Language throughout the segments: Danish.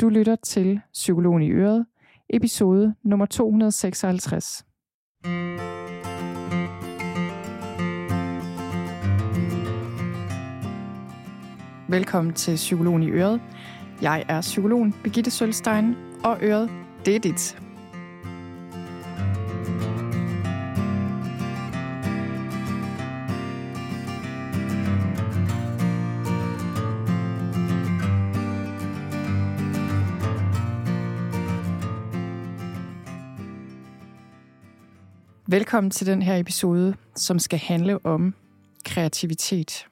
Du lytter til Psykologen i Øret, episode nummer 256. Velkommen til Psykologen i Øret. Jeg er psykologen Birgitte Sølstein, og Øret, det er dit. Velkommen til den her episode, som skal handle om kreativitet.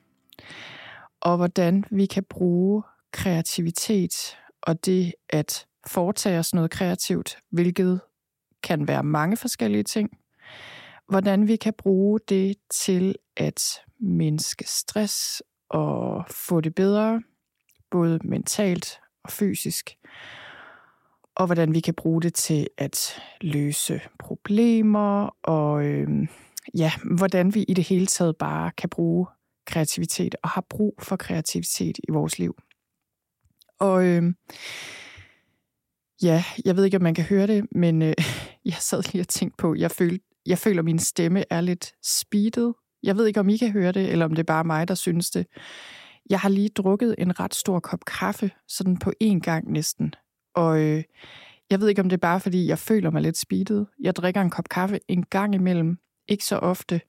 Og hvordan vi kan bruge kreativitet og det at foretage os noget kreativt, hvilket kan være mange forskellige ting. Hvordan vi kan bruge det til at mindske stress og få det bedre, både mentalt og fysisk og hvordan vi kan bruge det til at løse problemer, og øh, ja, hvordan vi i det hele taget bare kan bruge kreativitet og har brug for kreativitet i vores liv. Og øh, ja, jeg ved ikke, om man kan høre det, men øh, jeg sad lige og tænkte på, jeg følte, jeg føler, at min stemme er lidt speedet. Jeg ved ikke, om I kan høre det, eller om det er bare mig, der synes det. Jeg har lige drukket en ret stor kop kaffe, sådan på én gang næsten. Og øh, jeg ved ikke, om det er bare, fordi jeg føler mig lidt speedet. Jeg drikker en kop kaffe en gang imellem. Ikke så ofte,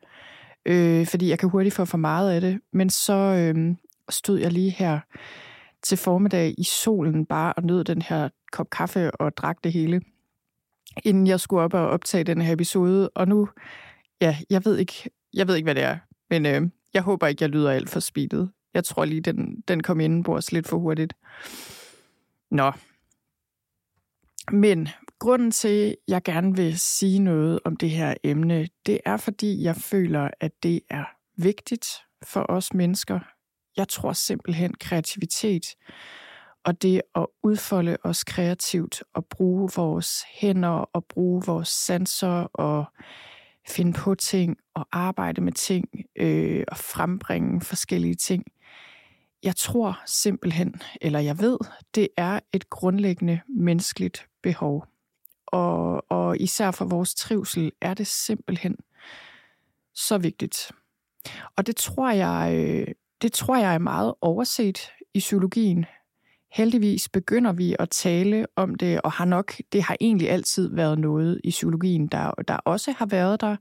øh, fordi jeg kan hurtigt få for meget af det. Men så øh, stod jeg lige her til formiddag i solen bare og nød den her kop kaffe og drak det hele, inden jeg skulle op og optage den her episode. Og nu, ja, jeg ved ikke, jeg ved ikke hvad det er, men øh, jeg håber ikke, jeg lyder alt for speedet. Jeg tror lige, den, den kom indenbords lidt for hurtigt. Nå, men grunden til, at jeg gerne vil sige noget om det her emne, det er, fordi jeg føler, at det er vigtigt for os mennesker. Jeg tror simpelthen kreativitet og det at udfolde os kreativt og bruge vores hænder og bruge vores sanser og finde på ting og arbejde med ting øh, og frembringe forskellige ting – jeg tror simpelthen, eller jeg ved, det er et grundlæggende menneskeligt behov. Og, og især for vores trivsel er det simpelthen så vigtigt. Og det tror jeg, øh, det tror jeg er meget overset i psykologien. Heldigvis begynder vi at tale om det, og har nok, det har egentlig altid været noget i psykologien, der, der også har været der.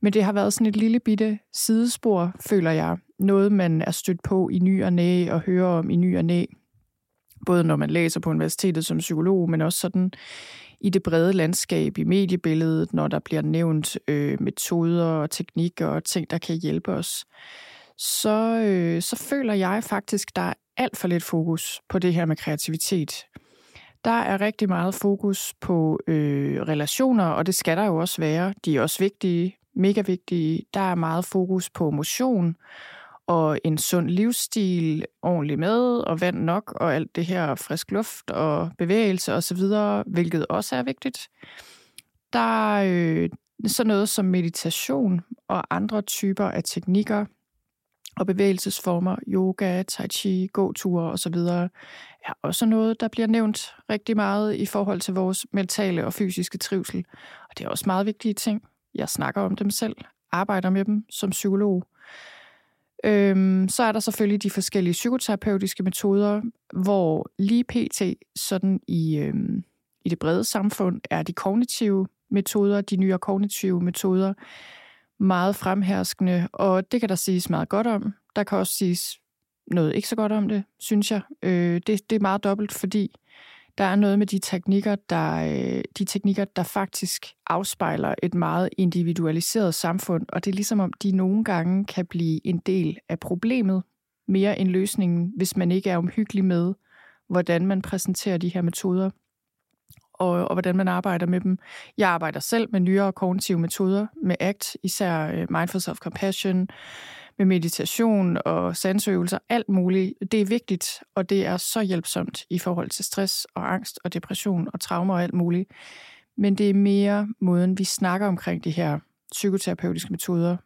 Men det har været sådan et lille bitte sidespor, føler jeg. Noget, man er stødt på i ny og næ og hører om i ny og næ. Både når man læser på universitetet som psykolog, men også sådan i det brede landskab, i mediebilledet, når der bliver nævnt øh, metoder og teknikker og ting, der kan hjælpe os, så, øh, så føler jeg faktisk, der er alt for lidt fokus på det her med kreativitet. Der er rigtig meget fokus på øh, relationer, og det skal der jo også være. De er også vigtige, mega vigtige. Der er meget fokus på motion og en sund livsstil, ordentlig mad og vand nok og alt det her frisk luft og bevægelse osv., hvilket også er vigtigt. Der er øh, sådan noget som meditation og andre typer af teknikker og bevægelsesformer, yoga, tai chi, gåture osv., er også noget, der bliver nævnt rigtig meget i forhold til vores mentale og fysiske trivsel. Og det er også meget vigtige ting. Jeg snakker om dem selv, arbejder med dem som psykolog. Øhm, så er der selvfølgelig de forskellige psykoterapeutiske metoder, hvor lige pt. sådan i, øhm, i det brede samfund er de kognitive metoder, de nye kognitive metoder, meget fremherskende, og det kan der siges meget godt om. Der kan også siges noget ikke så godt om det, synes jeg. Øh, det, det er meget dobbelt, fordi der er noget med de teknikker, der, øh, de teknikker, der faktisk afspejler et meget individualiseret samfund, og det er ligesom om, de nogle gange kan blive en del af problemet, mere end løsningen, hvis man ikke er omhyggelig med, hvordan man præsenterer de her metoder, og, og hvordan man arbejder med dem. Jeg arbejder selv med nyere kognitive metoder, med ACT, især øh, Mindful Self-Compassion, med meditation og sansøvelser, alt muligt. Det er vigtigt, og det er så hjælpsomt i forhold til stress og angst og depression og traumer og alt muligt. Men det er mere måden, vi snakker omkring de her psykoterapeutiske metoder,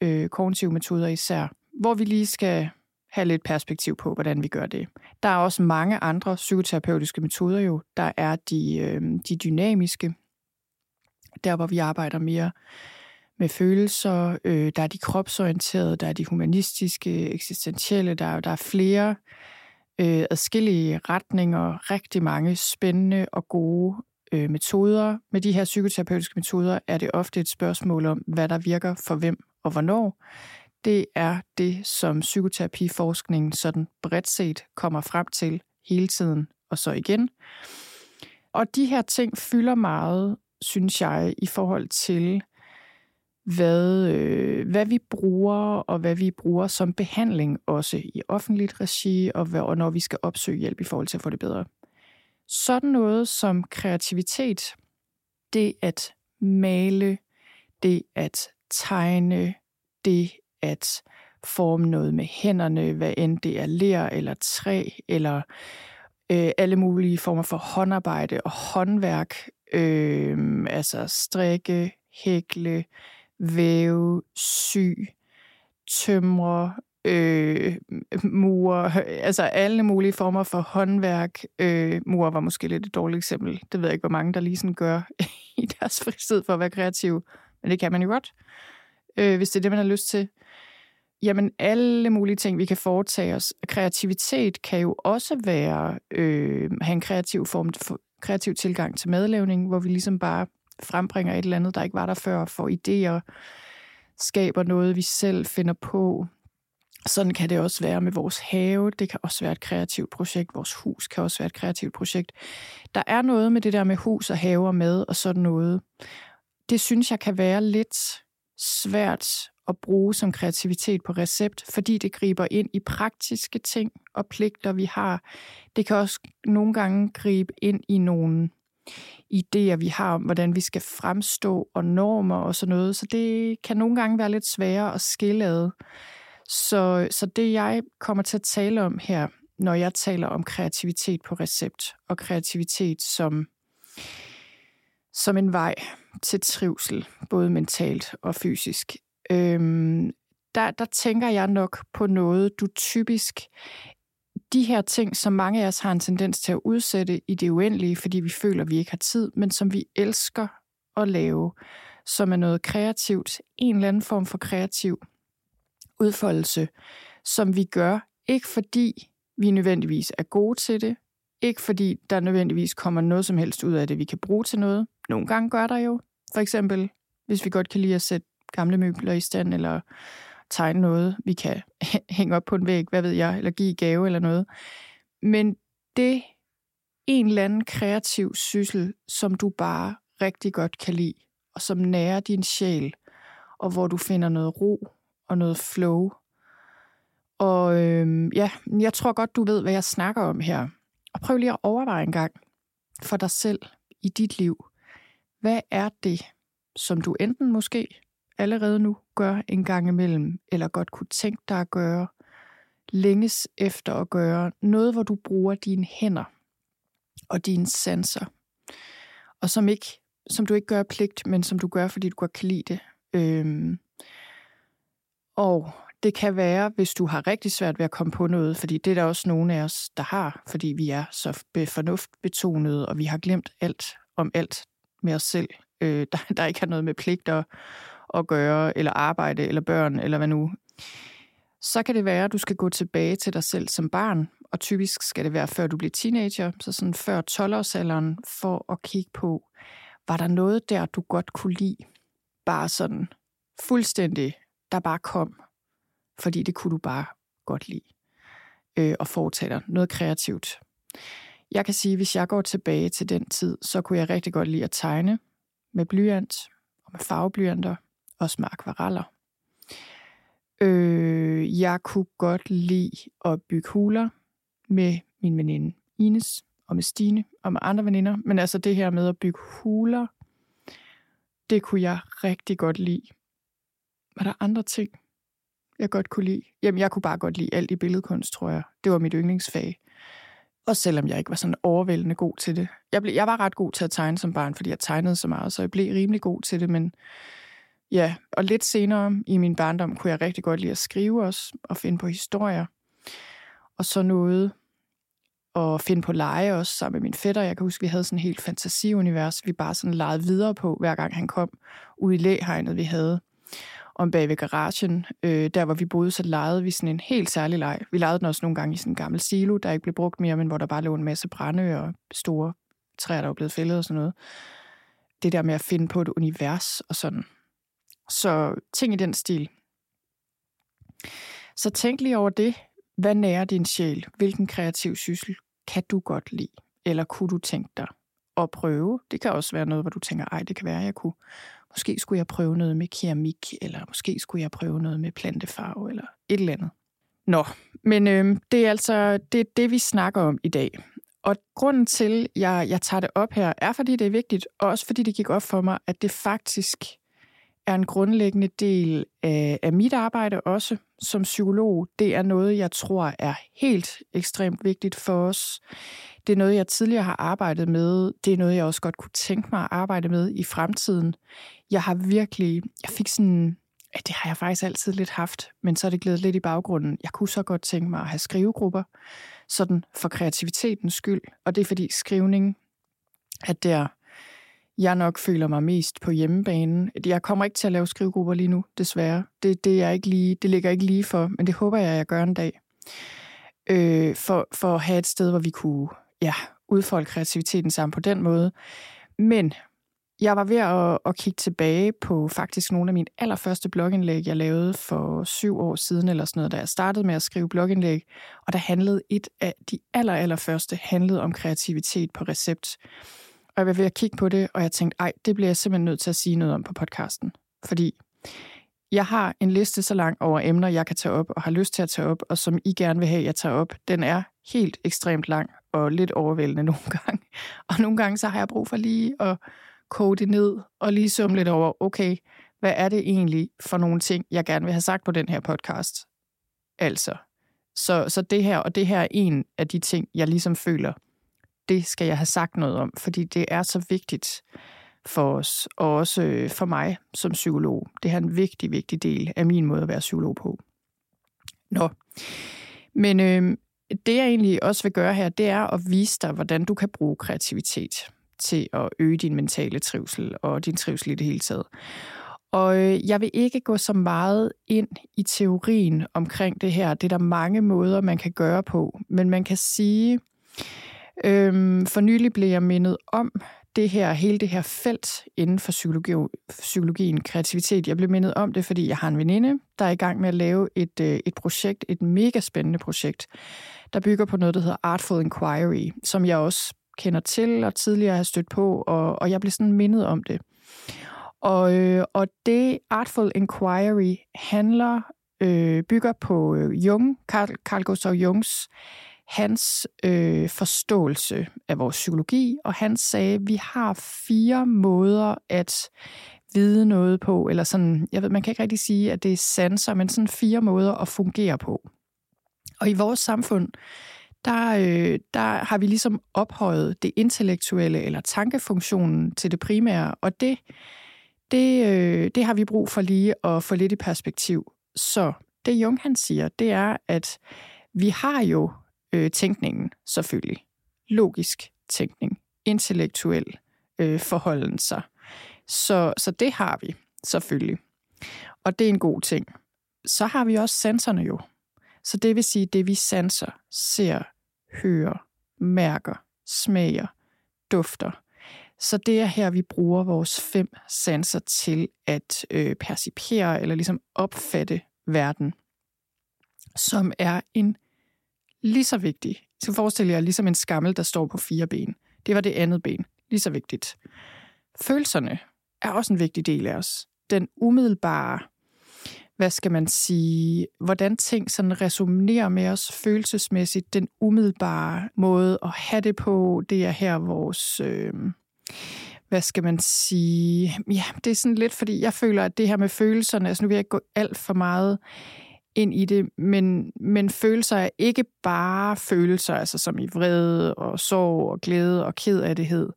øh, kognitive metoder især, hvor vi lige skal have lidt perspektiv på, hvordan vi gør det. Der er også mange andre psykoterapeutiske metoder jo. Der er de, øh, de dynamiske, der hvor vi arbejder mere med følelser. Øh, der er de kropsorienterede, der er de humanistiske, eksistentielle. Der, der er flere øh, adskillige retninger, rigtig mange spændende og gode øh, metoder. Med de her psykoterapeutiske metoder er det ofte et spørgsmål om, hvad der virker for hvem og hvornår. Det er det, som psykoterapiforskningen sådan bredt set kommer frem til hele tiden og så igen. Og de her ting fylder meget, synes jeg, i forhold til, hvad, øh, hvad vi bruger, og hvad vi bruger som behandling, også i offentligt regi, og, og når vi skal opsøge hjælp i forhold til at få det bedre. Sådan noget som kreativitet, det at male, det at tegne, det at forme noget med hænderne, hvad end det er ler eller træ, eller øh, alle mulige former for håndarbejde og håndværk, øh, altså strikke, hækle, væve, sy, tømre, øh, mure, altså alle mulige former for håndværk. Øh, mure var måske lidt et dårligt eksempel. Det ved jeg ikke, hvor mange der lige sådan gør i deres fritid for at være kreativ. Men det kan man jo godt, øh, hvis det er det, man har lyst til. Jamen alle mulige ting, vi kan foretage os. Kreativitet kan jo også være øh, have en kreativ form, kreativ tilgang til madlavning, hvor vi ligesom bare frembringer et eller andet, der ikke var der før, får idéer, skaber noget, vi selv finder på. Sådan kan det også være med vores have. Det kan også være et kreativt projekt. Vores hus kan også være et kreativt projekt. Der er noget med det der med hus og have og mad og sådan noget. Det synes jeg kan være lidt svært at bruge som kreativitet på recept, fordi det griber ind i praktiske ting og pligter, vi har. Det kan også nogle gange gribe ind i nogle idéer, vi har om, hvordan vi skal fremstå og normer og sådan noget. Så det kan nogle gange være lidt sværere at skille ad. Så, så det, jeg kommer til at tale om her, når jeg taler om kreativitet på recept, og kreativitet som, som en vej til trivsel, både mentalt og fysisk, øhm, der, der tænker jeg nok på noget, du typisk de her ting, som mange af os har en tendens til at udsætte i det uendelige, fordi vi føler, at vi ikke har tid, men som vi elsker at lave, som er noget kreativt, en eller anden form for kreativ udfoldelse, som vi gør, ikke fordi vi nødvendigvis er gode til det, ikke fordi der nødvendigvis kommer noget som helst ud af det, vi kan bruge til noget. Nogle gange gør der jo. For eksempel, hvis vi godt kan lide at sætte gamle møbler i stand, eller tegne noget, vi kan hænge op på en væg, hvad ved jeg, eller give i gave eller noget. Men det en eller anden kreativ syssel, som du bare rigtig godt kan lide, og som nærer din sjæl, og hvor du finder noget ro og noget flow. Og øhm, ja, jeg tror godt, du ved, hvad jeg snakker om her. Og prøv lige at overveje en gang for dig selv i dit liv. Hvad er det, som du enten måske allerede nu gør en gang imellem, eller godt kunne tænke dig at gøre, længes efter at gøre, noget, hvor du bruger dine hænder og dine sanser, og som, ikke, som du ikke gør pligt, men som du gør, fordi du godt kan lide det. Øhm, og det kan være, hvis du har rigtig svært ved at komme på noget, fordi det er der også nogle af os, der har, fordi vi er så fornuftbetonede, og vi har glemt alt om alt med os selv, øh, der, der ikke har noget med pligter at gøre, eller arbejde, eller børn, eller hvad nu. Så kan det være, at du skal gå tilbage til dig selv som barn, og typisk skal det være, før du bliver teenager, så sådan før 12-årsalderen, for at kigge på, var der noget der, du godt kunne lide? Bare sådan fuldstændig, der bare kom, fordi det kunne du bare godt lide, øh, og foretage dig noget kreativt. Jeg kan sige, at hvis jeg går tilbage til den tid, så kunne jeg rigtig godt lide at tegne med blyant og med farveblyanter også med akvareller. Øh, jeg kunne godt lide at bygge huler med min veninde Ines og med Stine og med andre veninder. Men altså det her med at bygge huler, det kunne jeg rigtig godt lide. Var der andre ting, jeg godt kunne lide? Jamen, jeg kunne bare godt lide alt i billedkunst, tror jeg. Det var mit yndlingsfag. Og selvom jeg ikke var sådan overvældende god til det. Jeg, blev, jeg var ret god til at tegne som barn, fordi jeg tegnede så meget, så jeg blev rimelig god til det, men Ja, og lidt senere i min barndom kunne jeg rigtig godt lide at skrive også, og finde på historier. og så noget at finde på lege også sammen med min fætter. Jeg kan huske, vi havde sådan et helt fantasiunivers, vi bare sådan legede videre på, hver gang han kom ud i læhegnet, vi havde om bag ved garagen. Øh, der, hvor vi boede, så legede vi sådan en helt særlig leg. Vi legede den også nogle gange i sådan en gammel silo, der ikke blev brugt mere, men hvor der bare lå en masse brænde og store træer, der var blevet fældet og sådan noget. Det der med at finde på et univers og sådan. Så ting i den stil. Så tænk lige over det. Hvad nærer din sjæl? Hvilken kreativ syssel kan du godt lide? Eller kunne du tænke dig at prøve? Det kan også være noget, hvor du tænker, ej, det kan være, jeg kunne. Måske skulle jeg prøve noget med keramik, eller måske skulle jeg prøve noget med plantefarve, eller et eller andet. Nå, men øh, det er altså det, det, vi snakker om i dag. Og grunden til, at jeg, jeg tager det op her, er fordi det er vigtigt, og også fordi det gik op for mig, at det faktisk er en grundlæggende del af, af mit arbejde også som psykolog. Det er noget, jeg tror er helt ekstremt vigtigt for os. Det er noget, jeg tidligere har arbejdet med. Det er noget, jeg også godt kunne tænke mig at arbejde med i fremtiden. Jeg har virkelig, jeg fik sådan, ja, det har jeg faktisk altid lidt haft, men så er det glædet lidt i baggrunden. Jeg kunne så godt tænke mig at have skrivegrupper, sådan for kreativitetens skyld. Og det er fordi skrivning er der, jeg nok føler mig mest på hjemmebanen. Jeg kommer ikke til at lave skrivegrupper lige nu, desværre. Det, det, er ikke lige, det ligger ikke lige for, men det håber jeg, at jeg gør en dag. Øh, for, for at have et sted, hvor vi kunne ja, udfolde kreativiteten sammen på den måde. Men jeg var ved at, at kigge tilbage på faktisk nogle af mine allerførste blogindlæg, jeg lavede for syv år siden eller sådan noget, da jeg startede med at skrive blogindlæg. Og der handlede et af de aller, allerførste handlede om kreativitet på recept. Og jeg var ved at kigge på det, og jeg tænkte, ej, det bliver jeg simpelthen nødt til at sige noget om på podcasten. Fordi jeg har en liste så lang over emner, jeg kan tage op og har lyst til at tage op, og som I gerne vil have, jeg tager op. Den er helt ekstremt lang og lidt overvældende nogle gange. Og nogle gange så har jeg brug for lige at koge det ned og lige summe lidt over, okay, hvad er det egentlig for nogle ting, jeg gerne vil have sagt på den her podcast? Altså, så, så det her, og det her er en af de ting, jeg ligesom føler, det skal jeg have sagt noget om, fordi det er så vigtigt for os, og også øh, for mig som psykolog. Det er en vigtig, vigtig del af min måde at være psykolog på. Nå, men øh, det jeg egentlig også vil gøre her, det er at vise dig, hvordan du kan bruge kreativitet til at øge din mentale trivsel og din trivsel i det hele taget. Og øh, jeg vil ikke gå så meget ind i teorien omkring det her. Det er der mange måder, man kan gøre på. Men man kan sige, øhm, for nylig blev jeg mindet om det her, hele det her felt inden for psykologi, psykologien, kreativitet. Jeg blev mindet om det, fordi jeg har en veninde, der er i gang med at lave et, øh, et projekt, et mega spændende projekt, der bygger på noget, der hedder Artful Inquiry, som jeg også kender til og tidligere har stødt på, og, og jeg blev sådan mindet om det. Og, øh, og det Artful Inquiry handler, øh, bygger på øh, Jung, Carl, Carl Gustav Jungs, hans øh, forståelse af vores psykologi, og han sagde, at vi har fire måder at vide noget på, eller sådan, jeg ved, man kan ikke rigtig sige, at det er sanser, men sådan fire måder at fungere på. Og i vores samfund, der, øh, der har vi ligesom ophøjet det intellektuelle eller tankefunktionen til det primære, og det, det, øh, det har vi brug for lige at få lidt i perspektiv. Så det Jung han siger, det er, at vi har jo øh, tænkningen selvfølgelig. Logisk tænkning, intellektuel øh, forholden sig. Så, så det har vi selvfølgelig. Og det er en god ting. Så har vi også sanserne jo. Så det vil sige, det vi sanser, ser, hører, mærker, smager, dufter. Så det er her, vi bruger vores fem sanser til at øh, percipere eller ligesom opfatte verden, som er en lige så vigtig. Så forestil jer ligesom en skammel, der står på fire ben. Det var det andet ben. Lige så vigtigt. Følelserne er også en vigtig del af os. Den umiddelbare hvad skal man sige, hvordan ting sådan resonerer med os følelsesmæssigt, den umiddelbare måde at have det på, det er her vores, øh, hvad skal man sige, ja, det er sådan lidt, fordi jeg føler, at det her med følelserne, altså nu vil jeg ikke gå alt for meget ind i det, men, men følelser er ikke bare følelser, altså som i vrede og sorg og glæde og kedelighed.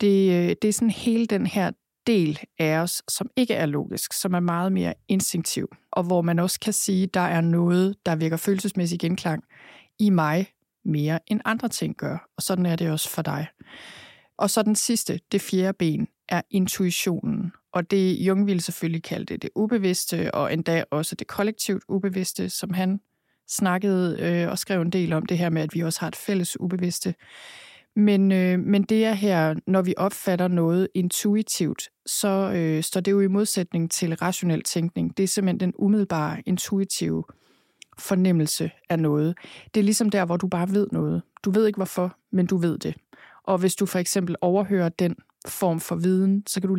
Det, øh, det er sådan hele den her del af os, som ikke er logisk, som er meget mere instinktiv, og hvor man også kan sige, der er noget, der virker følelsesmæssig genklang i mig mere end andre ting gør, og sådan er det også for dig. Og så den sidste, det fjerde ben, er intuitionen. Og det Jung ville selvfølgelig kalde det det ubevidste, og endda også det kollektivt ubevidste, som han snakkede øh, og skrev en del om det her med, at vi også har et fælles ubevidste. Men, øh, men det er her, når vi opfatter noget intuitivt, så øh, står det jo i modsætning til rationel tænkning. Det er simpelthen den umiddelbare, intuitive fornemmelse af noget. Det er ligesom der, hvor du bare ved noget. Du ved ikke hvorfor, men du ved det. Og hvis du for eksempel overhører den form for viden, så kan du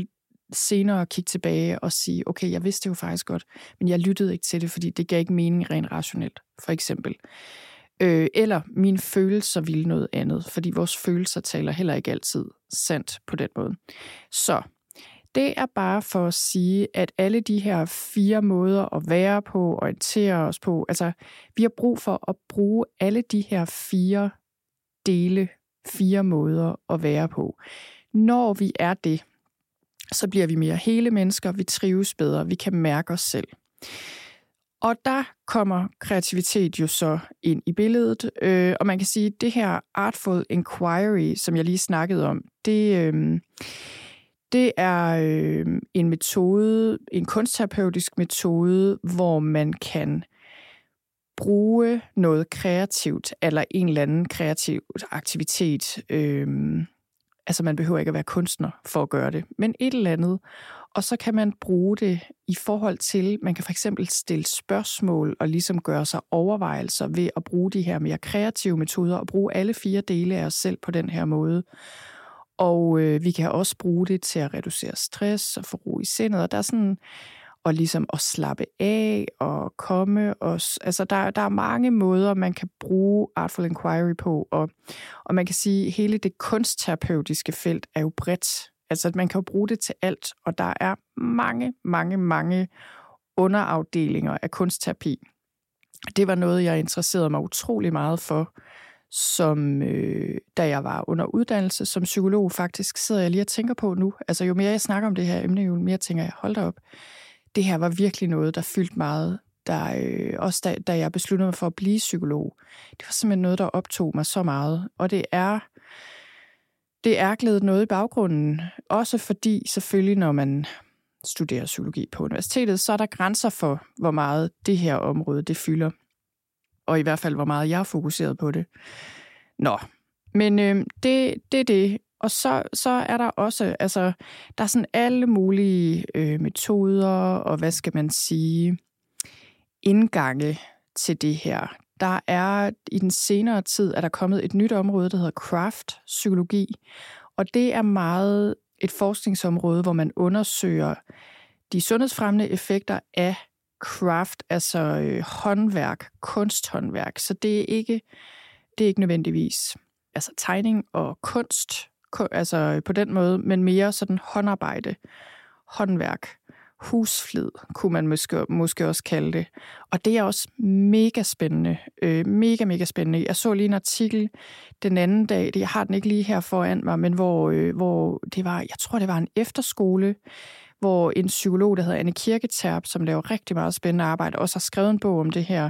senere kigge tilbage og sige, okay, jeg vidste det jo faktisk godt, men jeg lyttede ikke til det, fordi det gav ikke mening rent rationelt, for eksempel. Øh, eller mine følelser ville noget andet, fordi vores følelser taler heller ikke altid sandt på den måde. Så det er bare for at sige, at alle de her fire måder at være på, orientere os på, altså vi har brug for at bruge alle de her fire dele, fire måder at være på. Når vi er det, så bliver vi mere hele mennesker, vi trives bedre, vi kan mærke os selv. Og der kommer kreativitet jo så ind i billedet, øh, og man kan sige, at det her Artful Inquiry, som jeg lige snakkede om, det, øh, det er øh, en metode, en kunstterapeutisk metode, hvor man kan bruge noget kreativt, eller en eller anden kreativ aktivitet. Øh, altså man behøver ikke at være kunstner for at gøre det, men et eller andet. Og så kan man bruge det i forhold til, man kan for eksempel stille spørgsmål og ligesom gøre sig overvejelser ved at bruge de her mere kreative metoder og bruge alle fire dele af os selv på den her måde. Og øh, vi kan også bruge det til at reducere stress og få ro i sindet. Og der er sådan, og ligesom at slappe af og komme. Og, altså der, der er mange måder, man kan bruge Artful Inquiry på, og, og man kan sige, at hele det kunstterapeutiske felt er jo bredt. Altså at man kan jo bruge det til alt, og der er mange, mange, mange underafdelinger af kunstterapi. Det var noget, jeg interesserede mig utrolig meget for, som øh, da jeg var under uddannelse som psykolog, faktisk sidder jeg lige og tænker på nu. Altså jo mere jeg snakker om det her emne, jo mere tænker jeg, hold da op. Det her var virkelig noget, der fyldte meget. Der, øh, også da, da jeg besluttede mig for at blive psykolog. Det var simpelthen noget, der optog mig så meget. Og det er, det er glædet noget i baggrunden. Også fordi selvfølgelig, når man studerer psykologi på universitetet, så er der grænser for, hvor meget det her område det fylder og i hvert fald, hvor meget jeg er fokuseret på det. Nå, men øh, det, det er det. Og så, så er der også, altså, der er sådan alle mulige øh, metoder, og hvad skal man sige, indgange til det her. Der er i den senere tid, er der kommet et nyt område, der hedder craft-psykologi, og det er meget et forskningsområde, hvor man undersøger de sundhedsfremmende effekter af craft, altså øh, håndværk, kunsthåndværk. Så det er ikke, det er ikke nødvendigvis altså tegning og kunst, altså på den måde, men mere sådan håndarbejde, håndværk, husflid, kunne man måske, måske også kalde det. Og det er også mega spændende. Øh, mega, mega spændende. Jeg så lige en artikel den anden dag, jeg har den ikke lige her foran mig, men hvor, øh, hvor det var, jeg tror det var en efterskole, hvor en psykolog, der hedder Anne Kirketerp, som laver rigtig meget spændende arbejde, også har skrevet en bog om det her.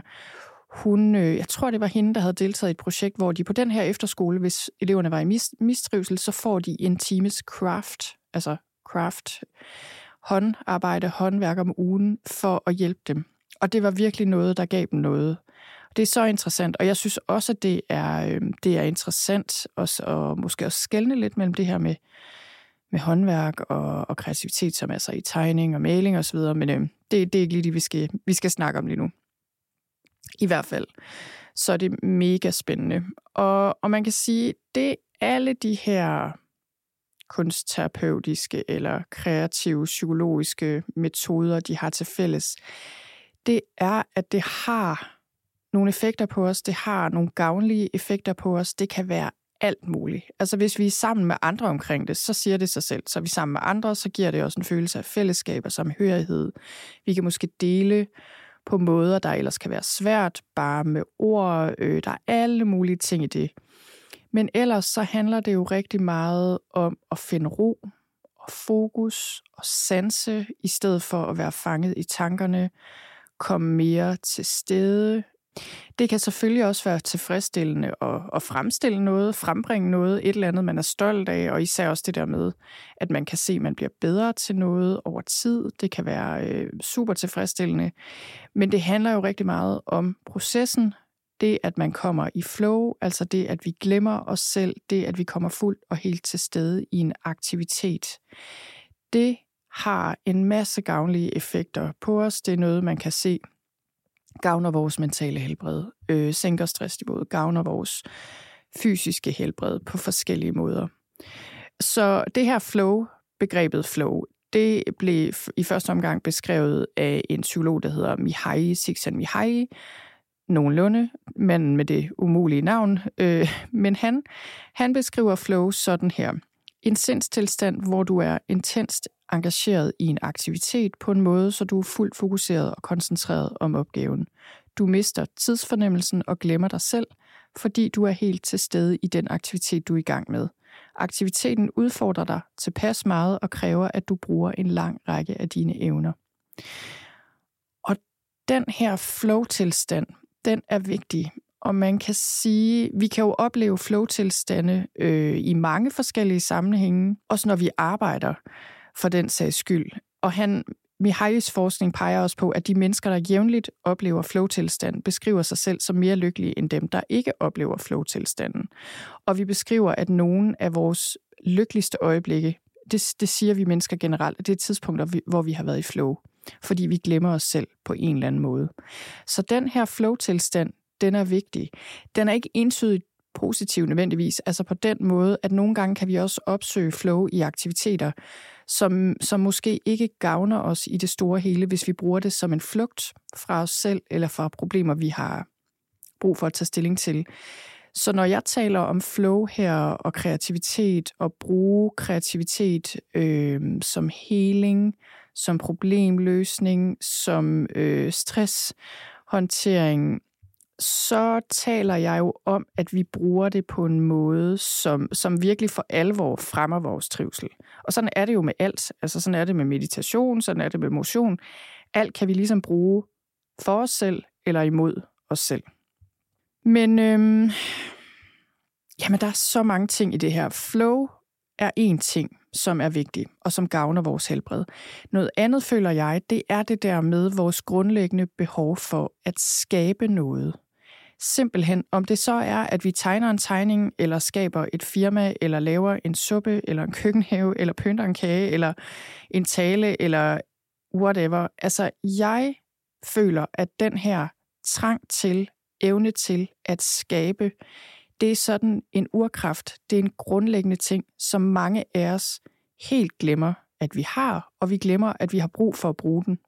Hun, øh, jeg tror, det var hende, der havde deltaget i et projekt, hvor de på den her efterskole, hvis eleverne var i mistrivsel, så får de en times craft, altså craft, håndarbejde, håndværk om ugen, for at hjælpe dem. Og det var virkelig noget, der gav dem noget. Det er så interessant, og jeg synes også, at det er, øh, det er interessant også, og måske også skælne lidt mellem det her med med håndværk og, og kreativitet, som altså i tegning og maling osv., men øh, det, det er ikke lige det, vi skal, vi skal snakke om lige nu. I hvert fald. Så er det mega spændende. Og, og man kan sige, det alle de her kunstterapeutiske eller kreative psykologiske metoder, de har til fælles, det er, at det har nogle effekter på os, det har nogle gavnlige effekter på os. Det kan være alt muligt. Altså hvis vi er sammen med andre omkring det, så siger det sig selv. Så er vi sammen med andre, så giver det også en følelse af fællesskab og samhørighed. Vi kan måske dele på måder, der ellers kan være svært, bare med ord. Øh, der er alle mulige ting i det. Men ellers så handler det jo rigtig meget om at finde ro og fokus og sanse, i stedet for at være fanget i tankerne, komme mere til stede, det kan selvfølgelig også være tilfredsstillende at, at fremstille noget, frembringe noget, et eller andet, man er stolt af, og især også det der med, at man kan se, at man bliver bedre til noget over tid. Det kan være øh, super tilfredsstillende. Men det handler jo rigtig meget om processen, det at man kommer i flow, altså det at vi glemmer os selv, det at vi kommer fuldt og helt til stede i en aktivitet. Det har en masse gavnlige effekter på os. Det er noget, man kan se gavner vores mentale helbred, øh, sænker stressniveauet, gavner vores fysiske helbred på forskellige måder. Så det her flow, begrebet flow, det blev i første omgang beskrevet af en psykolog, der hedder Mihai Csikszentmihalyi, nogenlunde, manden med det umulige navn. Øh, men han, han beskriver flow sådan her. En sindstilstand, hvor du er intenst engageret i en aktivitet på en måde, så du er fuldt fokuseret og koncentreret om opgaven. Du mister tidsfornemmelsen og glemmer dig selv, fordi du er helt til stede i den aktivitet, du er i gang med. Aktiviteten udfordrer dig tilpas meget og kræver, at du bruger en lang række af dine evner. Og den her flow-tilstand, den er vigtig. Og man kan sige, vi kan jo opleve flow-tilstande øh, i mange forskellige sammenhænge, også når vi arbejder for den sags skyld. Og han, Mihai's forskning peger også på, at de mennesker, der jævnligt oplever flow-tilstand, beskriver sig selv som mere lykkelige end dem, der ikke oplever flow-tilstanden. Og vi beskriver, at nogle af vores lykkeligste øjeblikke, det, det siger vi mennesker generelt, at det er tidspunkter, hvor vi har været i flow fordi vi glemmer os selv på en eller anden måde. Så den her flow-tilstand, den er vigtig. Den er ikke entydigt positiv nødvendigvis, altså på den måde, at nogle gange kan vi også opsøge flow i aktiviteter, som, som måske ikke gavner os i det store hele, hvis vi bruger det som en flugt fra os selv eller fra problemer, vi har brug for at tage stilling til. Så når jeg taler om flow her og kreativitet og bruge kreativitet øh, som healing, som problemløsning, som øh, stresshåndtering, så taler jeg jo om, at vi bruger det på en måde, som, som virkelig for alvor fremmer vores trivsel. Og sådan er det jo med alt. Altså sådan er det med meditation, sådan er det med motion. Alt kan vi ligesom bruge for os selv eller imod os selv. Men øhm, jamen, der er så mange ting i det her. Flow er en ting, som er vigtig og som gavner vores helbred. Noget andet, føler jeg, det er det der med vores grundlæggende behov for at skabe noget. Simpelthen, om det så er, at vi tegner en tegning, eller skaber et firma, eller laver en suppe, eller en køkkenhave, eller pynter en kage, eller en tale, eller whatever. Altså, jeg føler, at den her trang til, evne til at skabe, det er sådan en urkraft. Det er en grundlæggende ting, som mange af os helt glemmer, at vi har, og vi glemmer, at vi har brug for at bruge den.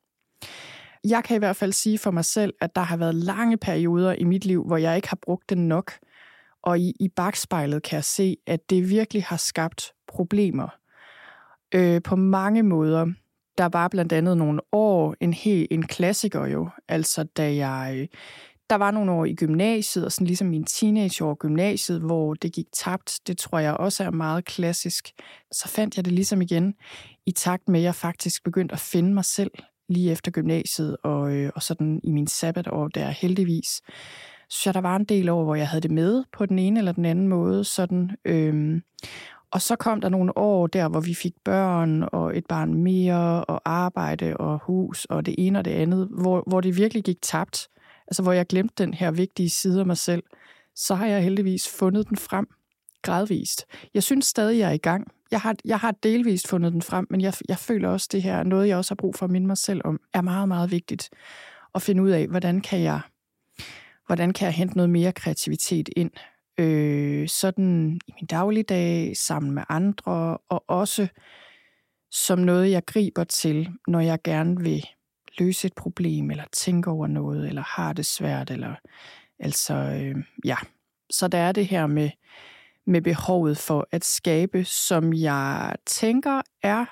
Jeg kan i hvert fald sige for mig selv, at der har været lange perioder i mit liv, hvor jeg ikke har brugt den nok. Og i, i bagspejlet kan jeg se, at det virkelig har skabt problemer øh, på mange måder. Der var blandt andet nogle år, en helt en klassiker jo, altså da jeg der var nogle år i gymnasiet, og sådan ligesom min teenageår i gymnasiet, hvor det gik tabt. Det tror jeg også er meget klassisk. Så fandt jeg det ligesom igen i takt med, at jeg faktisk begyndte at finde mig selv lige efter gymnasiet, og, øh, og sådan i min sabbatår der heldigvis. Så der var en del år, hvor jeg havde det med på den ene eller den anden måde. Sådan, øh, og så kom der nogle år der, hvor vi fik børn og et barn mere, og arbejde og hus og det ene og det andet, hvor, hvor det virkelig gik tabt altså hvor jeg glemte den her vigtige side af mig selv, så har jeg heldigvis fundet den frem gradvist. Jeg synes stadig, jeg er i gang. Jeg har, jeg har delvist fundet den frem, men jeg, jeg føler også, det her noget, jeg også har brug for at minde mig selv om, er meget, meget vigtigt at finde ud af, hvordan kan jeg, hvordan kan jeg hente noget mere kreativitet ind, øh, sådan i min dagligdag, sammen med andre, og også som noget, jeg griber til, når jeg gerne vil løse et problem, eller tænke over noget, eller har det svært, eller altså, øh, ja. Så der er det her med, med behovet for at skabe, som jeg tænker er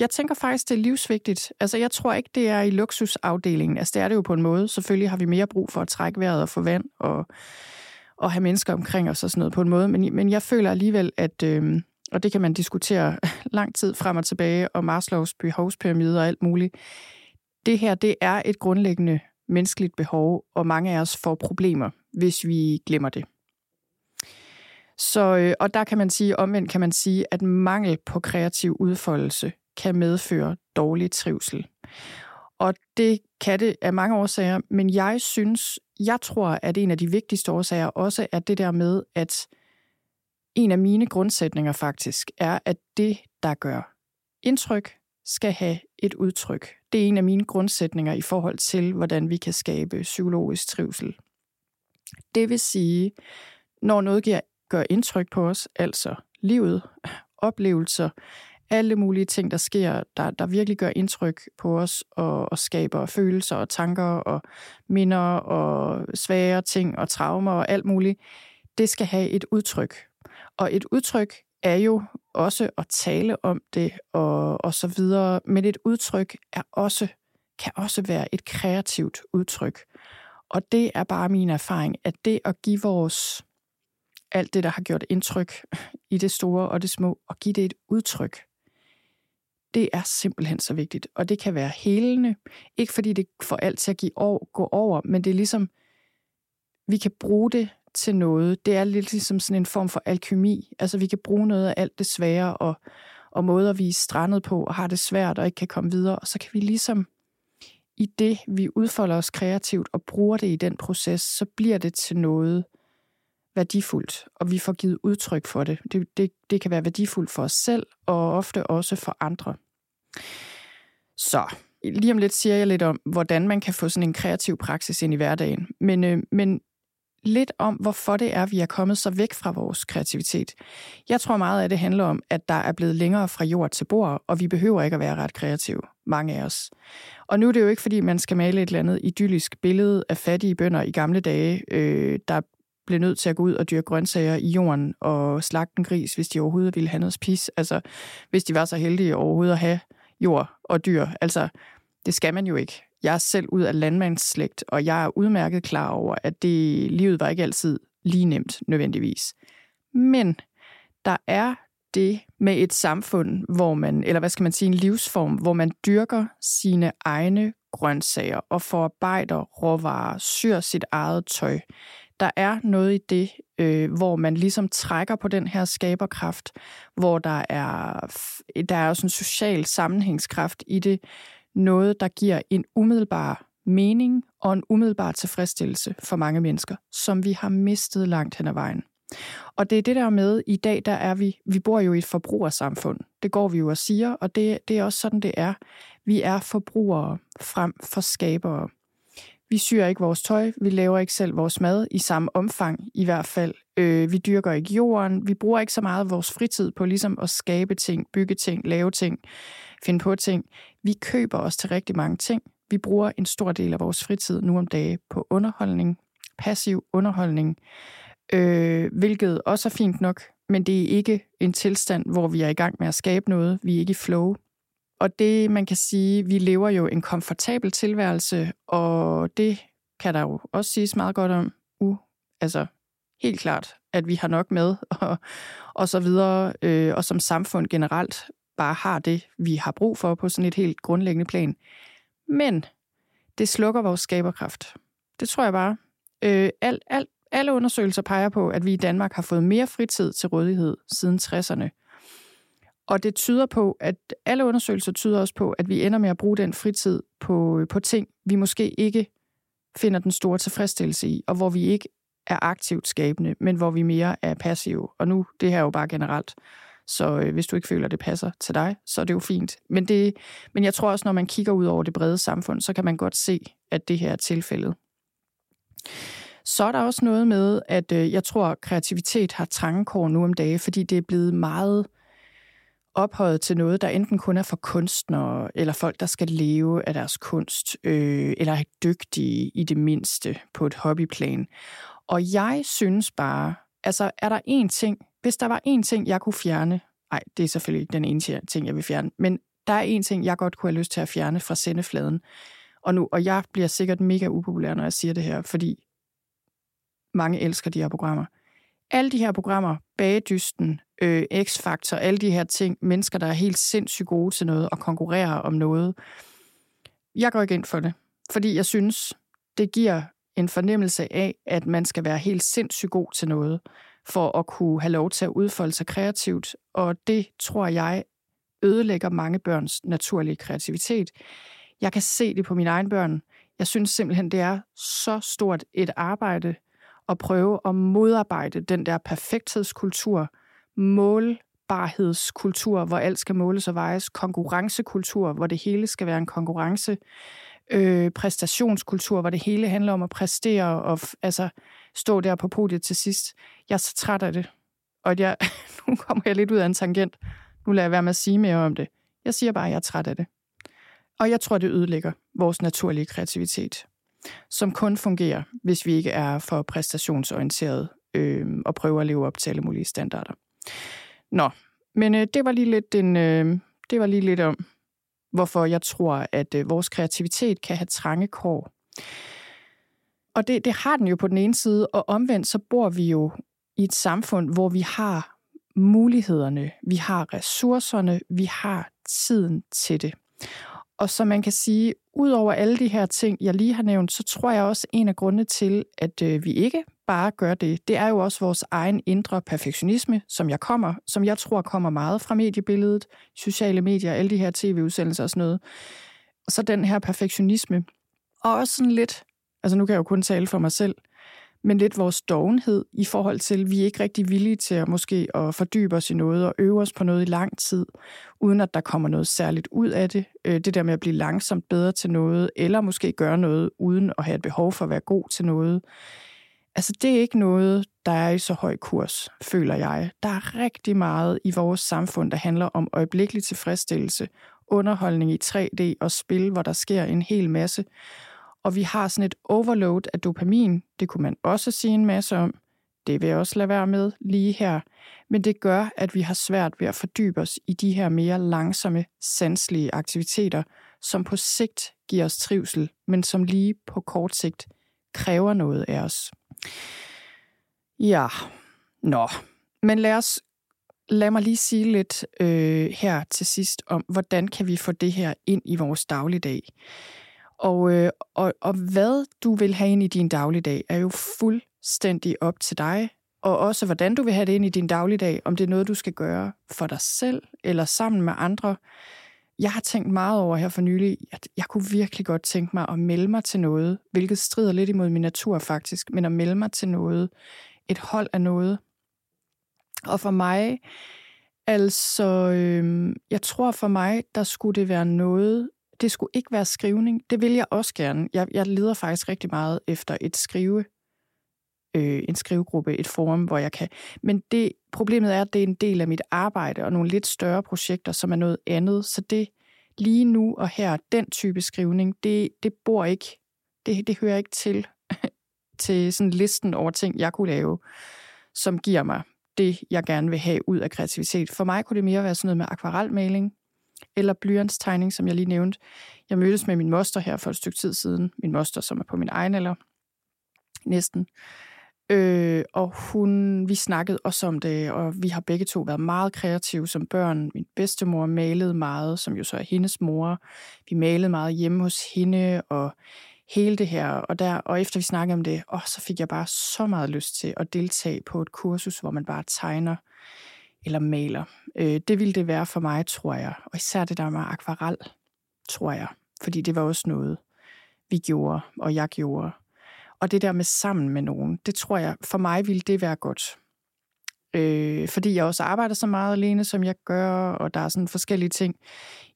jeg tænker faktisk, det er livsvigtigt. Altså, jeg tror ikke, det er i luksusafdelingen. Altså, det er det jo på en måde. Selvfølgelig har vi mere brug for at trække vejret og få vand og, og have mennesker omkring os og sådan noget på en måde. Men, men jeg føler alligevel, at, øh, og det kan man diskutere lang tid frem og tilbage, og Maslows behovspyramide og alt muligt det her, det er et grundlæggende menneskeligt behov, og mange af os får problemer, hvis vi glemmer det. Så, øh, og der kan man sige, omvendt kan man sige, at mangel på kreativ udfoldelse kan medføre dårlig trivsel. Og det kan det af mange årsager, men jeg synes, jeg tror, at en af de vigtigste årsager også er det der med, at en af mine grundsætninger faktisk er, at det, der gør indtryk, skal have et udtryk. Det er en af mine grundsætninger i forhold til, hvordan vi kan skabe psykologisk trivsel. Det vil sige, når noget giver, gør indtryk på os, altså livet, oplevelser, alle mulige ting, der sker, der, der virkelig gør indtryk på os og, og skaber følelser og tanker og minder og svære ting og traumer og alt muligt, det skal have et udtryk. Og et udtryk er jo også at tale om det og, og så videre, men et udtryk er også, kan også være et kreativt udtryk. Og det er bare min erfaring, at det at give vores alt det, der har gjort indtryk i det store og det små, og give det et udtryk, det er simpelthen så vigtigt. Og det kan være helende. Ikke fordi det får alt til at give over, gå over, men det er ligesom, vi kan bruge det til noget. Det er lidt ligesom sådan en form for alkemi. Altså vi kan bruge noget af alt det svære og, og måder, vi er strandet på og har det svært og ikke kan komme videre. Og så kan vi ligesom i det, vi udfolder os kreativt og bruger det i den proces, så bliver det til noget værdifuldt, og vi får givet udtryk for det. Det, det, det kan være værdifuldt for os selv, og ofte også for andre. Så lige om lidt siger jeg lidt om, hvordan man kan få sådan en kreativ praksis ind i hverdagen. Men, øh, men lidt om, hvorfor det er, vi er kommet så væk fra vores kreativitet. Jeg tror meget af det handler om, at der er blevet længere fra jord til bord, og vi behøver ikke at være ret kreative, mange af os. Og nu er det jo ikke, fordi man skal male et eller andet idyllisk billede af fattige bønder i gamle dage, øh, der blev nødt til at gå ud og dyrke grøntsager i jorden og slagte en gris, hvis de overhovedet ville have noget spis. Altså, hvis de var så heldige overhovedet at have jord og dyr. Altså, det skal man jo ikke. Jeg er selv ud af landmandsslægt, og jeg er udmærket klar over, at det livet var ikke altid lige nemt nødvendigvis. Men der er det med et samfund, hvor man, eller hvad skal man sige, en livsform, hvor man dyrker sine egne grøntsager og forarbejder råvarer, syr sit eget tøj der er noget i det, øh, hvor man ligesom trækker på den her skaberkraft, hvor der er, der er også en social sammenhængskraft i det, noget, der giver en umiddelbar mening og en umiddelbar tilfredsstillelse for mange mennesker, som vi har mistet langt hen ad vejen. Og det er det der med, i dag der er vi, vi bor jo i et forbrugersamfund. Det går vi jo og siger, og det, det er også sådan, det er. Vi er forbrugere frem for skabere. Vi syr ikke vores tøj, vi laver ikke selv vores mad i samme omfang i hvert fald. Øh, vi dyrker ikke jorden, vi bruger ikke så meget af vores fritid på ligesom at skabe ting, bygge ting, lave ting, finde på ting. Vi køber os til rigtig mange ting. Vi bruger en stor del af vores fritid nu om dage på underholdning, passiv underholdning, øh, hvilket også er fint nok, men det er ikke en tilstand, hvor vi er i gang med at skabe noget. Vi er ikke i flow. Og det, man kan sige, vi lever jo en komfortabel tilværelse, og det kan der jo også siges meget godt om. Uh, altså, helt klart, at vi har nok med, og, og så videre, øh, og som samfund generelt bare har det, vi har brug for på sådan et helt grundlæggende plan. Men det slukker vores skaberkraft. Det tror jeg bare. Øh, alt, alt, alle undersøgelser peger på, at vi i Danmark har fået mere fritid til rådighed siden 60'erne. Og det tyder på, at alle undersøgelser tyder også på, at vi ender med at bruge den fritid på, øh, på ting, vi måske ikke finder den store tilfredsstillelse i, og hvor vi ikke er aktivt skabende, men hvor vi mere er passive. Og nu, det her er jo bare generelt. Så øh, hvis du ikke føler, at det passer til dig, så er det jo fint. Men, det, men jeg tror også, når man kigger ud over det brede samfund, så kan man godt se, at det her er tilfældet. Så er der også noget med, at øh, jeg tror, at kreativitet har trangekår nu om dage, fordi det er blevet meget ophøjet til noget, der enten kun er for kunstnere, eller folk, der skal leve af deres kunst, øh, eller er dygtige i det mindste på et hobbyplan. Og jeg synes bare, altså er der én ting, hvis der var én ting, jeg kunne fjerne, nej, det er selvfølgelig ikke den ene ting, jeg vil fjerne, men der er én ting, jeg godt kunne have lyst til at fjerne fra sendefladen. Og, nu, og jeg bliver sikkert mega upopulær, når jeg siger det her, fordi mange elsker de her programmer. Alle de her programmer, Bagedysten, øh, X-faktor, alle de her ting, mennesker, der er helt sindssygt gode til noget og konkurrerer om noget. Jeg går ikke ind for det, fordi jeg synes, Det giver en fornemmelse af, at man skal være helt sindssygt god til noget, for at kunne have lov til at udfolde sig kreativt. Og det tror jeg ødelægger mange børns naturlige kreativitet. Jeg kan se det på mine egne børn. Jeg synes simpelthen, det er så stort et arbejde at prøve at modarbejde den der perfekthedskultur, målbarhedskultur, hvor alt skal måles og vejes, konkurrencekultur, hvor det hele skal være en konkurrence, øh, præstationskultur, hvor det hele handler om at præstere og altså, stå der på podiet til sidst. Jeg er så træt af det. Og jeg, nu kommer jeg lidt ud af en tangent. Nu lader jeg være med at sige mere om det. Jeg siger bare, at jeg er træt af det. Og jeg tror, det ødelægger vores naturlige kreativitet, som kun fungerer, hvis vi ikke er for præstationsorienteret øh, og prøver at leve op til alle mulige standarder. Nå, men øh, det var lige lidt en, øh, det var lige lidt om, hvorfor jeg tror, at øh, vores kreativitet kan have trange kår. Og det, det har den jo på den ene side, og omvendt så bor vi jo i et samfund, hvor vi har mulighederne, vi har ressourcerne, vi har tiden til det. Og så man kan sige, ud over alle de her ting, jeg lige har nævnt, så tror jeg også, en af grundene til, at øh, vi ikke bare gør det, det er jo også vores egen indre perfektionisme, som jeg kommer, som jeg tror kommer meget fra mediebilledet, sociale medier, alle de her tv-udsendelser og sådan noget. Og så den her perfektionisme. Og også sådan lidt, altså nu kan jeg jo kun tale for mig selv, men lidt vores dovenhed i forhold til, at vi er ikke rigtig villige til at måske at fordybe os i noget og øve os på noget i lang tid, uden at der kommer noget særligt ud af det. Øh, det der med at blive langsomt bedre til noget, eller måske gøre noget uden at have et behov for at være god til noget. Altså det er ikke noget, der er i så høj kurs, føler jeg. Der er rigtig meget i vores samfund, der handler om øjeblikkelig tilfredsstillelse, underholdning i 3D og spil, hvor der sker en hel masse og vi har sådan et overload af dopamin. Det kunne man også sige en masse om. Det vil jeg også lade være med lige her. Men det gør, at vi har svært ved at fordybe os i de her mere langsomme, sanselige aktiviteter, som på sigt giver os trivsel, men som lige på kort sigt kræver noget af os. Ja, nå. Men lad os lad mig lige sige lidt øh, her til sidst om, hvordan kan vi få det her ind i vores dagligdag. Og, øh, og, og hvad du vil have ind i din dagligdag, er jo fuldstændig op til dig. Og også hvordan du vil have det ind i din dagligdag, om det er noget, du skal gøre for dig selv eller sammen med andre. Jeg har tænkt meget over her for nylig, at jeg kunne virkelig godt tænke mig at melde mig til noget, hvilket strider lidt imod min natur faktisk, men at melde mig til noget, et hold af noget. Og for mig, altså, øhm, jeg tror for mig, der skulle det være noget, det skulle ikke være skrivning. Det vil jeg også gerne. Jeg, jeg leder faktisk rigtig meget efter et skrive, øh, en skrivegruppe, et forum, hvor jeg kan. Men det problemet er, at det er en del af mit arbejde og nogle lidt større projekter, som er noget andet. Så det lige nu og her, den type skrivning, det, det bor ikke, det, det hører ikke til, til sådan listen over ting, jeg kunne lave, som giver mig det, jeg gerne vil have ud af kreativitet. For mig kunne det mere være sådan noget med akvarelmaling, eller blyantstegning, som jeg lige nævnte. Jeg mødtes med min moster her for et stykke tid siden. Min moster, som er på min egen alder. Næsten. Øh, og hun, vi snakkede også om det, og vi har begge to været meget kreative som børn. Min bedstemor malede meget, som jo så er hendes mor. Vi malede meget hjemme hos hende, og hele det her. Og, der, og efter vi snakkede om det, åh, så fik jeg bare så meget lyst til at deltage på et kursus, hvor man bare tegner eller maler. Øh, det ville det være for mig, tror jeg. Og især det der med akvarel, tror jeg. Fordi det var også noget, vi gjorde, og jeg gjorde. Og det der med sammen med nogen, det tror jeg, for mig ville det være godt. Øh, fordi jeg også arbejder så meget alene, som jeg gør, og der er sådan forskellige ting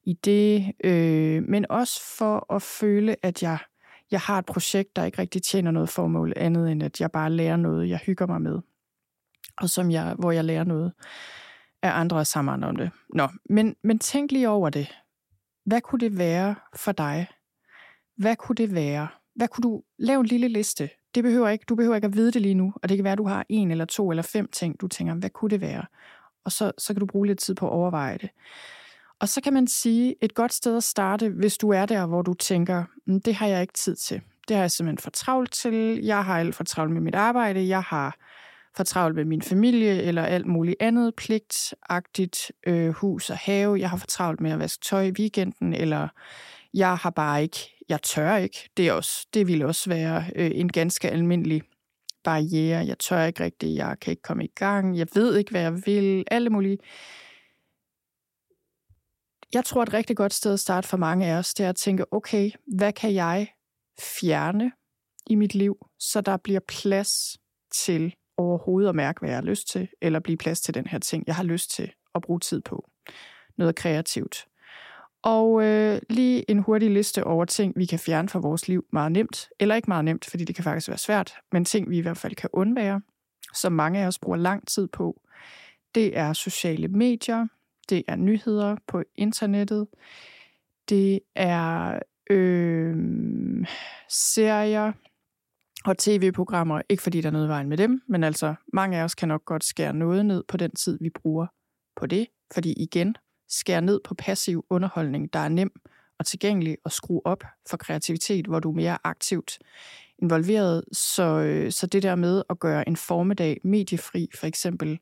i det. Øh, men også for at føle, at jeg, jeg har et projekt, der ikke rigtig tjener noget formål andet, end at jeg bare lærer noget, jeg hygger mig med og som jeg, hvor jeg lærer noget af andre sammen om det. Nå, men, men tænk lige over det. Hvad kunne det være for dig? Hvad kunne det være? Hvad kunne du lave en lille liste? Det behøver ikke, du behøver ikke at vide det lige nu, og det kan være, at du har en eller to eller fem ting, du tænker, hvad kunne det være? Og så, så kan du bruge lidt tid på at overveje det. Og så kan man sige, et godt sted at starte, hvis du er der, hvor du tænker, mm, det har jeg ikke tid til. Det har jeg simpelthen for travlt til. Jeg har alt for travlt med mit arbejde. Jeg har for travlt med min familie eller alt muligt andet pligtagtigt, øh, hus og have. Jeg har for travlt med at vaske tøj i weekenden, eller jeg har bare ikke jeg tør ikke. Det, er også, det ville også være øh, en ganske almindelig barriere. Jeg tør ikke rigtigt. Jeg kan ikke komme i gang. Jeg ved ikke, hvad jeg vil. Alle mulige. Jeg tror, et rigtig godt sted at starte for mange af os, det er at tænke, okay, hvad kan jeg fjerne i mit liv, så der bliver plads til overhovedet at mærke, hvad jeg har lyst til, eller blive plads til den her ting, jeg har lyst til at bruge tid på. Noget kreativt. Og øh, lige en hurtig liste over ting, vi kan fjerne fra vores liv meget nemt, eller ikke meget nemt, fordi det kan faktisk være svært, men ting, vi i hvert fald kan undvære, som mange af os bruger lang tid på. Det er sociale medier, det er nyheder på internettet, det er øh, serier og tv-programmer. Ikke fordi der er noget vejen med dem, men altså mange af os kan nok godt skære noget ned på den tid, vi bruger på det. Fordi igen, skære ned på passiv underholdning, der er nem og tilgængelig og skrue op for kreativitet, hvor du er mere aktivt involveret. Så, øh, så det der med at gøre en formiddag mediefri, for eksempel,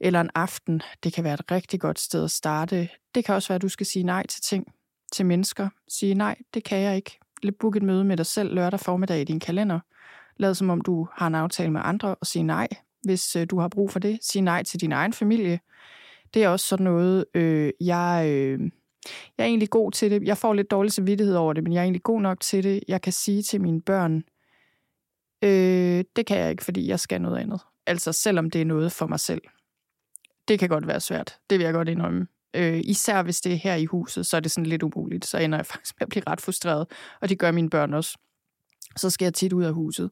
eller en aften, det kan være et rigtig godt sted at starte. Det kan også være, at du skal sige nej til ting, til mennesker. Sige nej, det kan jeg ikke. Book et møde med dig selv lørdag formiddag i din kalender. Lad som om du har en aftale med andre og sige nej, hvis øh, du har brug for det. Sige nej til din egen familie. Det er også sådan noget, øh, jeg, øh, jeg er egentlig god til det. Jeg får lidt dårlig samvittighed over det, men jeg er egentlig god nok til det. Jeg kan sige til mine børn, øh, det kan jeg ikke, fordi jeg skal noget andet. Altså selvom det er noget for mig selv. Det kan godt være svært. Det vil jeg godt indrømme. Øh, især hvis det er her i huset, så er det sådan lidt umuligt. Så ender jeg faktisk med at blive ret frustreret, og det gør mine børn også. Så skal jeg tit ud af huset.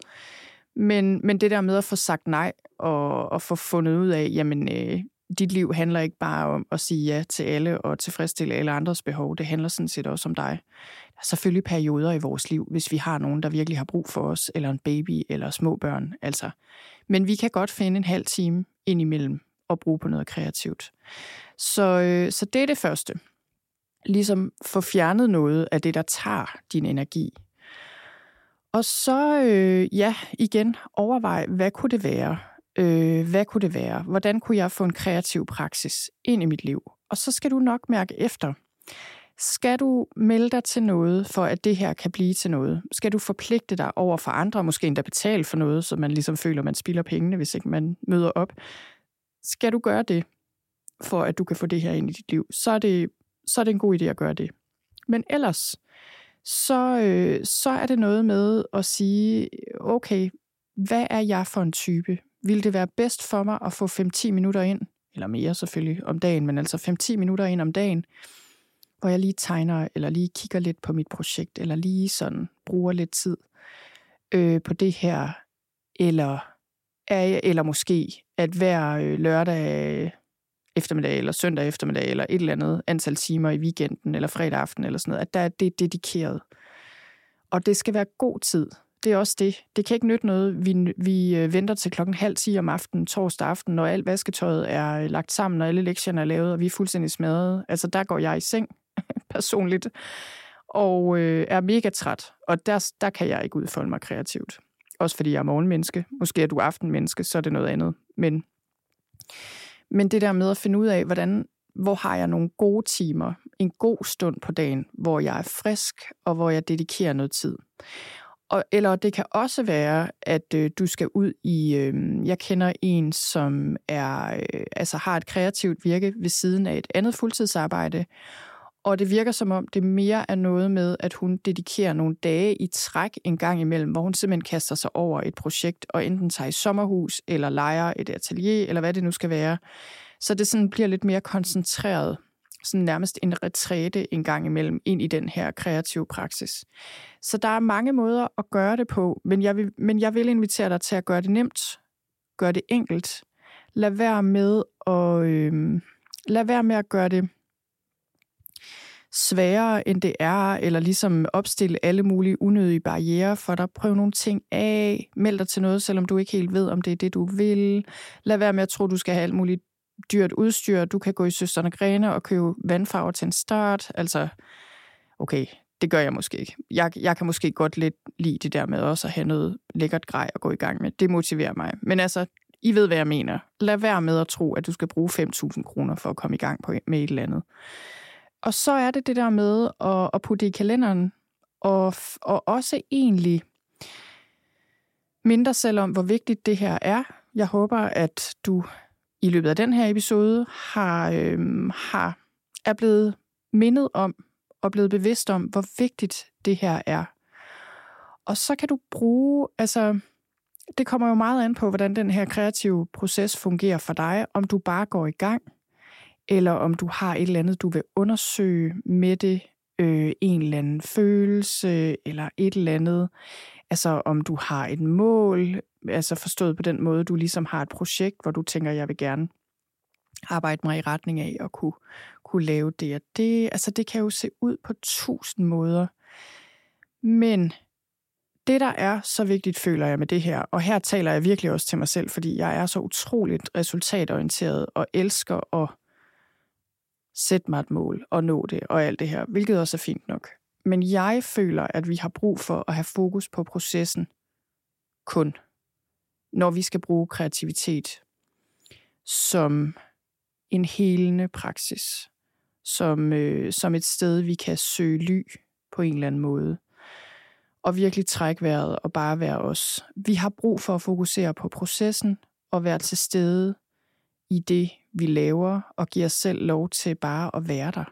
Men, men det der med at få sagt nej, og, og få fundet ud af, jamen, øh, dit liv handler ikke bare om at sige ja til alle og tilfredsstille alle andres behov. Det handler sådan set også om dig. Der er selvfølgelig perioder i vores liv, hvis vi har nogen, der virkelig har brug for os, eller en baby, eller små børn. Altså. Men vi kan godt finde en halv time indimellem og bruge på noget kreativt. Så, øh, så det er det første. Ligesom få fjernet noget af det, der tager din energi. Og så, øh, ja, igen, overvej, hvad kunne det være? Øh, hvad kunne det være? Hvordan kunne jeg få en kreativ praksis ind i mit liv? Og så skal du nok mærke efter. Skal du melde dig til noget, for at det her kan blive til noget? Skal du forpligte dig over for andre, måske endda betale for noget, så man ligesom føler, man spilder pengene, hvis ikke man møder op? Skal du gøre det, for at du kan få det her ind i dit liv, så er det, så er det en god idé at gøre det. Men ellers, så, øh, så er det noget med at sige, okay, hvad er jeg for en type? Ville det være bedst for mig at få 5-10 minutter ind, eller mere selvfølgelig om dagen, men altså 5-10 minutter ind om dagen, hvor jeg lige tegner, eller lige kigger lidt på mit projekt, eller lige sådan bruger lidt tid øh, på det her, eller, er, eller måske at hver øh, lørdag eftermiddag, eller søndag eftermiddag, eller et eller andet antal timer i weekenden, eller fredag aften, eller sådan noget, at der er det dedikeret. Og det skal være god tid. Det er også det. Det kan ikke nytte noget, vi, vi øh, venter til klokken halv 10 om aftenen, torsdag aften, når alt vasketøjet er øh, lagt sammen, og alle lektierne er lavet, og vi er fuldstændig smadret. Altså, der går jeg i seng, personligt, og øh, er mega træt. Og der, der kan jeg ikke udfolde mig kreativt. Også fordi jeg er morgenmenneske. Måske er du aftenmenneske, så er det noget andet. Men men det der med at finde ud af, hvordan, hvor har jeg nogle gode timer, en god stund på dagen, hvor jeg er frisk, og hvor jeg dedikerer noget tid. Og, eller det kan også være, at øh, du skal ud i, øh, jeg kender en, som er, øh, altså har et kreativt virke ved siden af et andet fuldtidsarbejde, og det virker som om, det mere er noget med, at hun dedikerer nogle dage i træk en gang imellem, hvor hun simpelthen kaster sig over et projekt, og enten tager i sommerhus, eller leger et atelier, eller hvad det nu skal være. Så det sådan bliver lidt mere koncentreret, sådan nærmest en retræte en gang imellem ind i den her kreative praksis. Så der er mange måder at gøre det på, men jeg vil, men jeg vil invitere dig til at gøre det nemt, gøre det enkelt. Lad være med at, øh, lad være med at gøre det sværere, end det er, eller ligesom opstille alle mulige unødige barriere for dig. Prøv nogle ting af. Meld dig til noget, selvom du ikke helt ved, om det er det, du vil. Lad være med at tro, du skal have alt muligt dyrt udstyr. Du kan gå i Søsterne Grene og købe vandfarver til en start. Altså, okay, det gør jeg måske ikke. Jeg, jeg kan måske godt lidt lide det der med også at have noget lækkert grej at gå i gang med. Det motiverer mig. Men altså, I ved, hvad jeg mener. Lad være med at tro, at du skal bruge 5.000 kroner for at komme i gang på, med et eller andet. Og så er det det der med at, at putte det i kalenderen, og, og også egentlig mindre selv om, hvor vigtigt det her er. Jeg håber, at du i løbet af den her episode har, øh, har er blevet mindet om og blevet bevidst om, hvor vigtigt det her er. Og så kan du bruge, altså det kommer jo meget an på, hvordan den her kreative proces fungerer for dig, om du bare går i gang, eller om du har et eller andet, du vil undersøge med det, øh, en eller anden følelse, eller et eller andet. Altså om du har et mål, altså forstået på den måde, du ligesom har et projekt, hvor du tænker, jeg vil gerne arbejde mig i retning af at kunne, kunne lave det og det. Altså det kan jo se ud på tusind måder. Men det, der er så vigtigt, føler jeg med det her, og her taler jeg virkelig også til mig selv, fordi jeg er så utroligt resultatorienteret og elsker at sætte mig et mål og nå det og alt det her, hvilket også er fint nok. Men jeg føler, at vi har brug for at have fokus på processen kun, når vi skal bruge kreativitet som en helende praksis, som, øh, som et sted, vi kan søge ly på en eller anden måde og virkelig trække vejret og bare være os. Vi har brug for at fokusere på processen og være til stede i det, vi laver, og give os selv lov til bare at være der.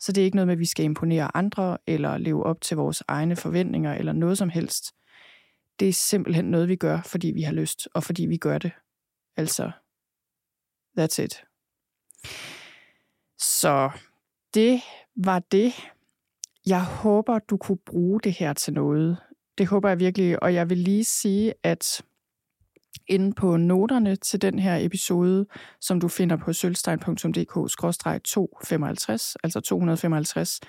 Så det er ikke noget med, at vi skal imponere andre, eller leve op til vores egne forventninger, eller noget som helst. Det er simpelthen noget, vi gør, fordi vi har lyst, og fordi vi gør det. Altså, that's it. Så det var det, jeg håber, du kunne bruge det her til noget. Det håber jeg virkelig, og jeg vil lige sige, at inde på noterne til den her episode, som du finder på sølvstein.dk-255, altså 255,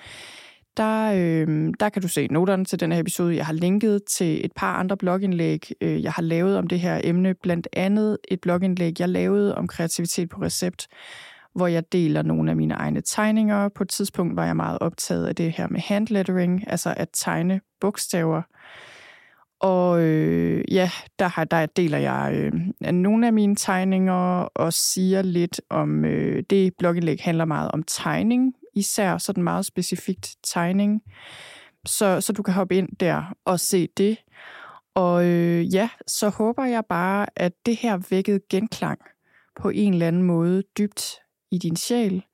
der, øh, der kan du se noterne til den her episode. Jeg har linket til et par andre blogindlæg, øh, jeg har lavet om det her emne, blandt andet et blogindlæg, jeg lavede om kreativitet på recept, hvor jeg deler nogle af mine egne tegninger. På et tidspunkt var jeg meget optaget af det her med handlettering, altså at tegne bogstaver. Og øh, ja, der, har, der deler jeg øh, nogle af mine tegninger og siger lidt om, øh, det blogindlæg handler meget om tegning, især sådan meget specifikt tegning. Så, så du kan hoppe ind der og se det. Og øh, ja, så håber jeg bare, at det her vækkede genklang på en eller anden måde dybt i din sjæl,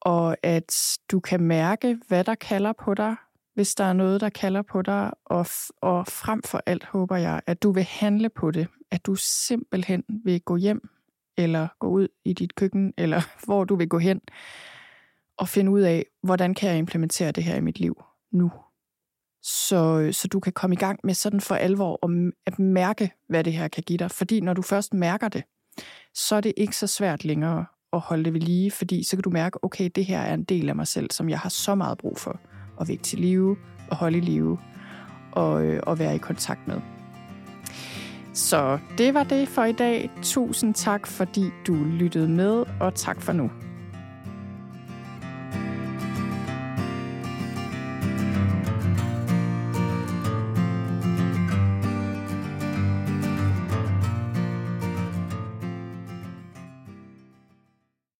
og at du kan mærke, hvad der kalder på dig, hvis der er noget, der kalder på dig, og, og frem for alt håber jeg, at du vil handle på det, at du simpelthen vil gå hjem, eller gå ud i dit køkken, eller hvor du vil gå hen, og finde ud af, hvordan kan jeg implementere det her i mit liv nu. Så, øh, så du kan komme i gang med sådan for alvor og at mærke, hvad det her kan give dig. Fordi når du først mærker det, så er det ikke så svært længere at holde det ved lige, fordi så kan du mærke, okay, det her er en del af mig selv, som jeg har så meget brug for at vække til live og holde i live og, øh, og være i kontakt med. Så det var det for i dag. Tusind tak, fordi du lyttede med, og tak for nu.